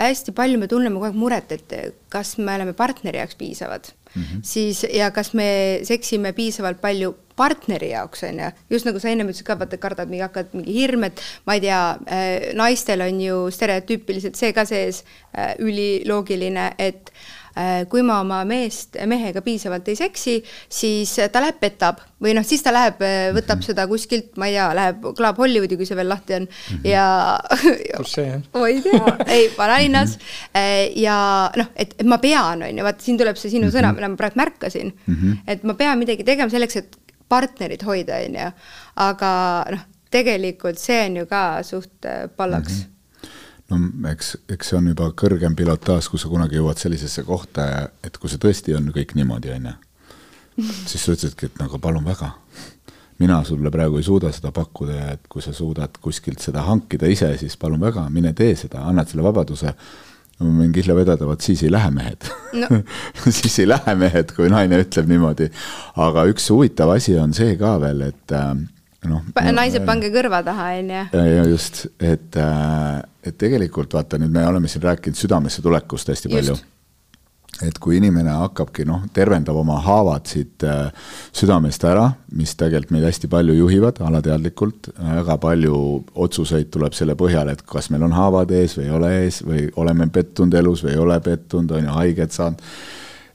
hästi palju me tunneme kogu aeg muret, et kas me oleme partneri jaoks piisavad mm, -hmm. siis ja kas me seksime piisavalt palju partneri jaoks on ju, just nagu sa ennem ütlesid ka, vaata kardad mingi, hakkad mingi hirm, et ma ei tea äh,, naistel on ju stereotüüpiliselt see ka sees äh, üliloogiline, et äh, kui ma oma meest, mehega piisavalt ei seksi, siis ta läheb petab. Või noh, siis ta läheb, võtab seda kuskilt, ma ei tea, läheb klaab Hollywoodi, kui see veel lahti on. Mm -hmm. ja kus see on? ma ei tea, ei vanalinnas ja noh, et, et ma pean, on ju, vaata siin tuleb see sinu mm -hmm. sõna, mida ma praegu märkasin. Mm, -hmm. et ma pean midagi tegema selleks, et partnerit hoida, on ju, aga noh, tegelikult see on ju ka suht äh, pallaks mm. -hmm. no eks, eks see on juba kõrgem pilotaaž, kui sa kunagi jõuad sellisesse kohta, et kui see tõesti on kõik niimoodi, on ju, siis sa ütlesidki, et nagu palun väga, mina sulle praegu ei suuda seda pakkuda ja et kui sa suudad kuskilt seda hankida ise, siis palun väga, mine tee seda, annad selle vabaduse. Ma võin kihla vedada, vot siis ei lähe mehed No. siis ei lähe mehed, kui naine ütleb niimoodi. aga üks huvitav asi on see ka veel, et äh, noh. naised, pange kõrva taha, on ju. ja, ja just, et, et tegelikult vaata nüüd me oleme siin rääkinud südamesse tulekust hästi palju Just.. Et kui inimene hakkabki noh, tervendab oma haavad siit äh, südamest ära, mis tegelikult meid hästi palju juhivad alateadlikult, väga palju otsuseid tuleb selle põhjal, et kas meil on haavad ees või ei ole ees või oleme pettunud elus või ei ole pettunud, on ju, haiget saanud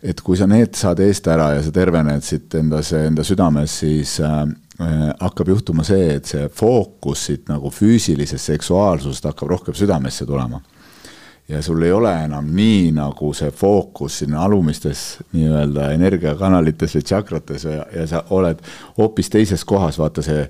et kui sa need saad eest ära ja sa tervened siit endas, enda südames, siis äh, äh, hakkab juhtuma see, et see fookus siit nagu füüsilisest seksuaalsusest hakkab rohkem südamesse tulema. Ja sul ei ole enam nii nagu see fookus sinna alumistes nii-öelda energiakanalites või tšakrates ja, ja sa oled hoopis teises kohas, vaata see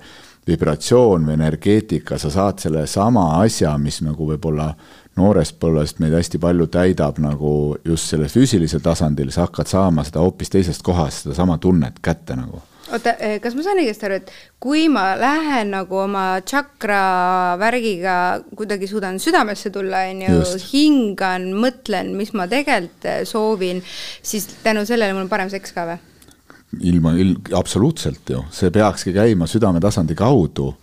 vibratsioon või energeetika, sa saad selle sama asja, mis nagu võib-olla noorest põlvest meid hästi palju täidab nagu just sellel füüsilisel tasandil, sa hakkad saama seda hoopis teisest kohast, sedasama tunnet kätte nagu. oota, kas ma saan õigesti aru, et kui ma lähen nagu oma tšakra värgiga kuidagi suudan südamesse tulla, on ju hingan, mõtlen, mis ma tegelikult eh, soovin, siis tänu sellele mul on parem seks ka või? ilma, absoluutselt ju, see peakski käima südametasandi kaudu.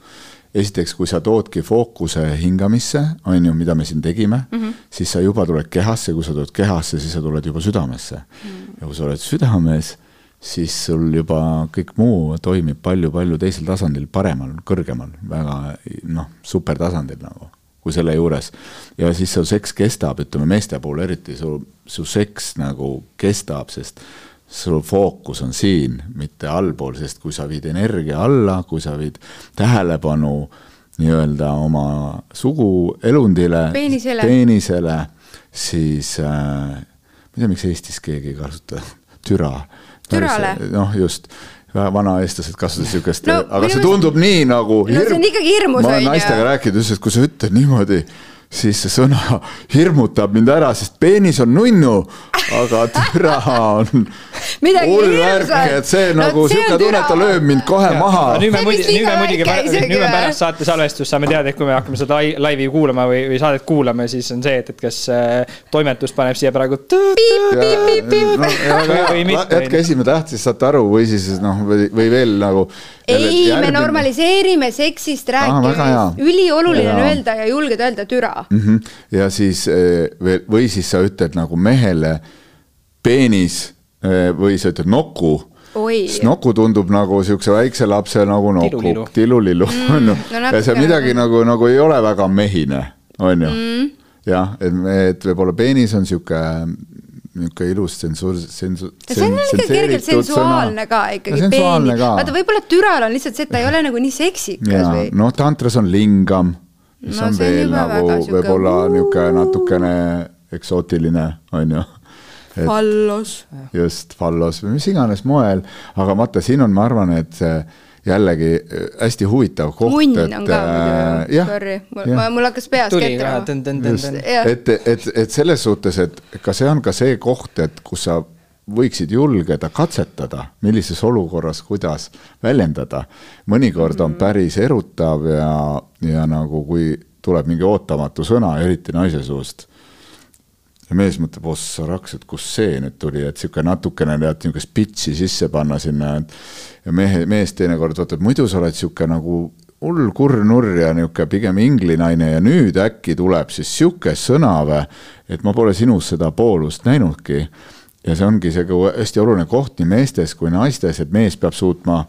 esiteks, kui sa toodki fookuse hingamisse, on ju, mida me siin tegime mm, -hmm. siis sa juba tuled kehasse, kui sa tuled kehasse, siis sa tuled juba südamesse mm. -hmm. ja kui sa oled südames, siis sul juba kõik muu toimib palju-palju teisel tasandil, paremal, kõrgemal, väga noh, supertasandil nagu kui selle juures ja siis su seks kestab, ütleme meeste puhul eriti su, su seks nagu kestab, sest sul fookus on siin, mitte allpool, sest kui sa viid energia alla, kui sa viid tähelepanu nii-öelda oma suguelundile, Peenisele. siis äh, ma ei tea, miks Eestis keegi ei kasuta türa. Türale. noh, just, vanaeestlased kasutasid niisugust No aga see tundub nii nagu No see on ikkagi hirmus, ma olen naistega rääkinud, ütles, et kui sa ütled niimoodi, siis see sõna hirmutab mind ära, sest peenis on nunnu, aga türa on Midagi hirmsat. et see No nagu on sihuke tunne, et ta lööb mind kohe maha. nüüd me muidugi, nüüd me muidugi nüüd me pärast saate salvestust saame teada, et kui me hakkame seda lai- laivi kuulama või, või saadet kuulama, siis on see, et, et kas äh, toimetus paneb siia praegu. Jätke esimene täht, siis saate aru või siis noh, või, või veel nagu. ei, me. normaliseerime seksist rääkimist, ülioluline on öelda ja julgeda öelda türa. Mhm. ja siis veel, või siis sa ütled nagu mehele peenis või sa ütled noku. Oi. siis noku tundub nagu siukse väikse lapse nagu Tilulilu. noku, tilulillu ju no. ja see midagi nagu, nagu ei ole väga mehine, on ju. jah, et, et võib-olla peenis on sihuke, niisugune ilus tsensuur, tsensu-. see on ikka kergelt sensuaalne ka ikkagi. ka. vaata, võib-olla türal on lihtsalt see, et ta ei ole nagu nii seksikas ja või. noh, tantras on lingam, mis No on see on veel nagu võib-olla niisugune natukene eksootiline, on ju. Et fallos. just fallos või mis iganes moel, aga vaata, siin on, ma arvan, et see jällegi äh, hästi huvitav koht, et on ka muidu, jah, sorry, mul hakkas peas ketrama. et, et, et selles suhtes, et ka see on ka see koht, et kus sa võiksid julgeda katsetada, millises olukorras, kuidas väljendada. mõnikord on päris erutav ja, ja nagu kui tuleb mingi ootamatu sõna, eriti naise suust, ja mees mõtleb, ossa raks, et kust see nüüd tuli, et sihuke natukene tead niisugust pitsi sisse panna sinna, et. ja mehe, mees teinekord vaatab, muidu sa oled sihuke nagu hull kurnurr ja niisugune pigem inglinaine ja nüüd äkki tuleb siis sihuke sõna või, et ma pole sinus seda poolust näinudki. ja see ongi see hästi oluline koht nii meestes kui naistes, et mees peab suutma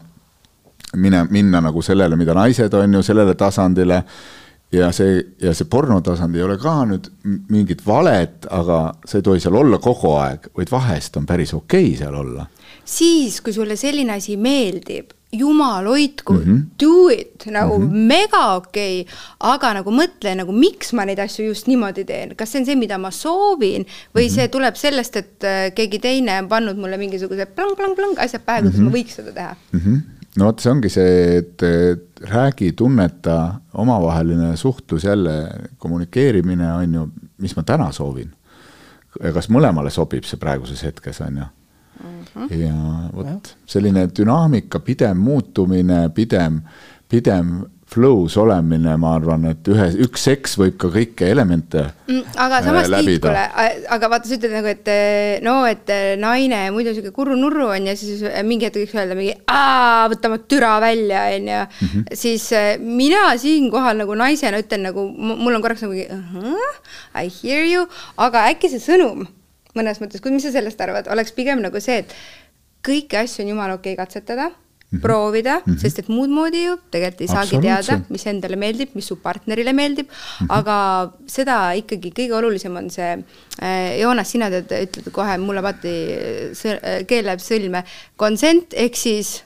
mine, minna nagu sellele, mida naised on ju, sellele tasandile ja see, ja see pornotasand ei ole ka nüüd mingit valet, aga sa ei tohi seal olla kogu aeg, vaid vahest on päris okei okay seal olla. siis, kui sulle selline asi meeldib, jumal hoidku mm, -hmm. do it, nagu mm -hmm. mega okei okay,, aga nagu mõtle nagu, miks ma neid asju just niimoodi teen, kas see on see, mida ma soovin või mm -hmm. see tuleb sellest, et äh, keegi teine on pannud mulle mingisugused plang-plang-plang asjad pähe, kuidas mm -hmm. ma võiks seda teha mm. -hmm no vot, see ongi see, et räägi, tunneta, omavaheline suhtlus jälle, kommunikeerimine on ju, mis ma täna soovin. kas mõlemale sobib see praeguses hetkes, on ju. Mhm. ja vot selline dünaamika, pidev muutumine, pidev, pidev flow's olemine, ma arvan, et ühe, üks seks võib ka kõiki elemente mm,. aga samas äh, Tiit, kuule, aga vaata, sa ütled nagu, et no, et naine muidu sihuke kurru-nurru on ja siis mingi hetk võiks öelda mingi, võta oma türa välja, on ju. Mhm. siis äh, mina siinkohal nagu naisena ütlen nagu, mul on korraks nagu uh, -huh, I hear you, aga äkki see sõnum mõnes mõttes, mis sa sellest arvad, oleks pigem nagu see, et kõiki asju on jumala okei okay katsetada mm -hmm. proovida mm, -hmm. sest et muud moodi ju tegelikult ei saagi teada, mis endale meeldib, mis su partnerile meeldib mm, -hmm. aga seda ikkagi kõige olulisem on see äh,, Joonas, sina tead, ütled kohe, mulle vaati, keel läheb sõlme, consent ehk siis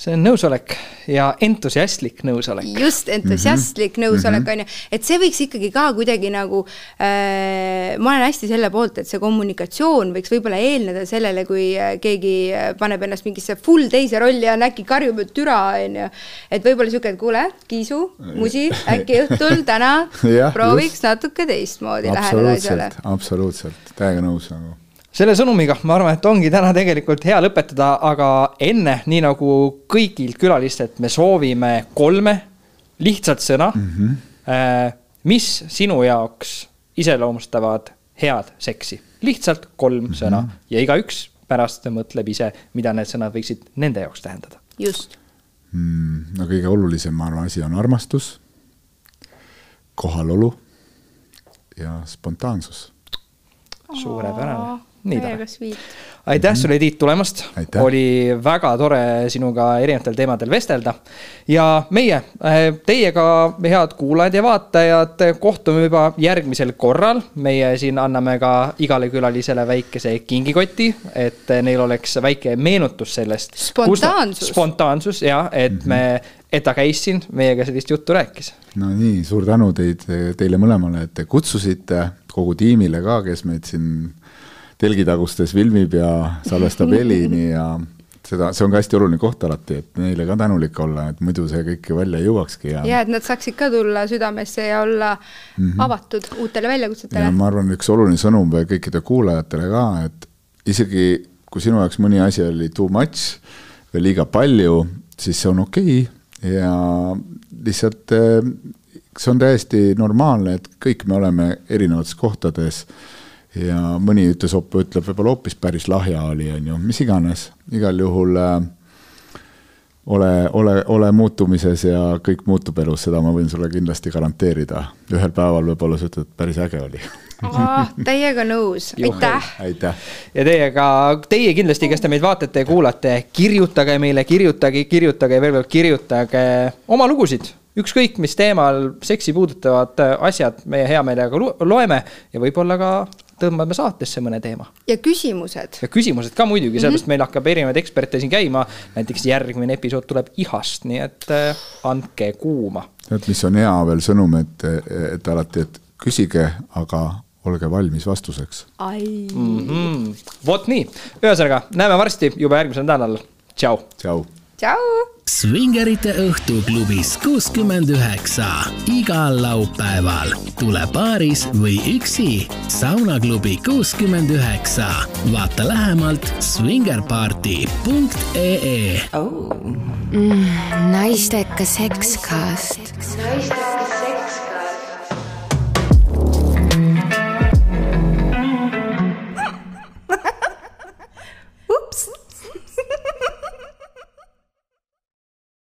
see on nõusolek ja entusiastlik nõusolek. just, entusiastlik mm -hmm. nõusolek on ju, et see võiks ikkagi ka kuidagi nagu äh,, ma olen hästi selle poolt, et see kommunikatsioon võiks võib-olla eelneda sellele, kui äh, keegi äh, paneb ennast mingisse full teise rolli ja on äkki karjub, et türa, on ju. et võib-olla sihuke, et kuule, Kiisu, musi, äkki õhtul täna prooviks just. natuke teistmoodi läheneda asjale. absoluutselt, täiega nõus nagu selle sõnumiga ma arvan, et ongi täna tegelikult hea lõpetada, aga enne, nii nagu kõigilt külalistelt, me soovime kolme lihtsat sõna mm. -hmm. mis sinu jaoks iseloomustavad head seksi, lihtsalt kolm mm -hmm. sõna ja igaüks pärast mõtleb ise, mida need sõnad võiksid nende jaoks tähendada. just mm,. no kõige olulisem, ma arvan, asi on armastus, kohalolu ja spontaansus. suurepärane. Aitäh sulle, Tiit, tulemast. oli väga tore sinuga erinevatel teemadel vestelda. ja meie, äh, teiega, head kuulajad ja vaatajad, kohtume juba järgmisel korral. meie siin anname ka igale külalisele väikese kingikoti, et neil oleks väike meenutus sellest. spontaansus. spontaansus jah, et mm -hmm. me et ta käis siin meiega sellist juttu rääkis. no nii, suur tänu teid, teile mõlemale, et te kutsusite, kogu tiimile ka, kes meid siin telgitagustes filmib ja salvestab helini ja seda, see on ka hästi oluline koht alati, et neile ka tänulik olla, et muidu see kõik välja ei jõuakski ja. ja et nad saaksid ka tulla südamesse ja olla mm -hmm. avatud uutele väljakutsetele. ma arvan, üks oluline sõnum kõikidele kuulajatele ka, et isegi kui sinu jaoks mõni asi oli too much või liiga palju, siis see on okei okay. ja lihtsalt eh, see on täiesti normaalne, et kõik me oleme erinevates kohtades ja mõni ütles, ütleb võib-olla hoopis päris lahja oli, on ju, mis iganes, igal juhul äh, ole, ole, ole muutumises ja kõik muutub elus, seda ma võin sulle kindlasti garanteerida. ühel päeval võib-olla sa ütled, päris äge oli ah,. Täiega nõus, aitäh. aitäh. ja teiega, teie kindlasti, kes te meid vaatate ja kuulate, kirjutage meile, kirjutage, kirjutage ja veel kord kirjutage oma lugusid ükskõik mis teemal seksi puudutavad asjad, meie hea meelega loeme ja võib-olla ka tõmbame saatesse mõne teema. ja küsimused. ja küsimused ka muidugi mm, -hmm. sellepärast meil hakkab erinevaid eksperte siin käima. näiteks järgmine episood tuleb ihast, nii et äh, andke kuuma. tead, mis on hea veel sõnum, et, et alati, et küsige, aga olge valmis vastuseks. Mm -hmm. vot nii, ühesõnaga näeme varsti juba järgmisel nädalal. tšau. tšau. Tšau. Svingerite õhtuklubis kuuskümmend üheksa igal laupäeval. tule paaris või üksi. saunaklubi kuuskümmend üheksa. vaata lähemalt svingerparty.ee oh.. Mm, naistekas sekskast. naistekas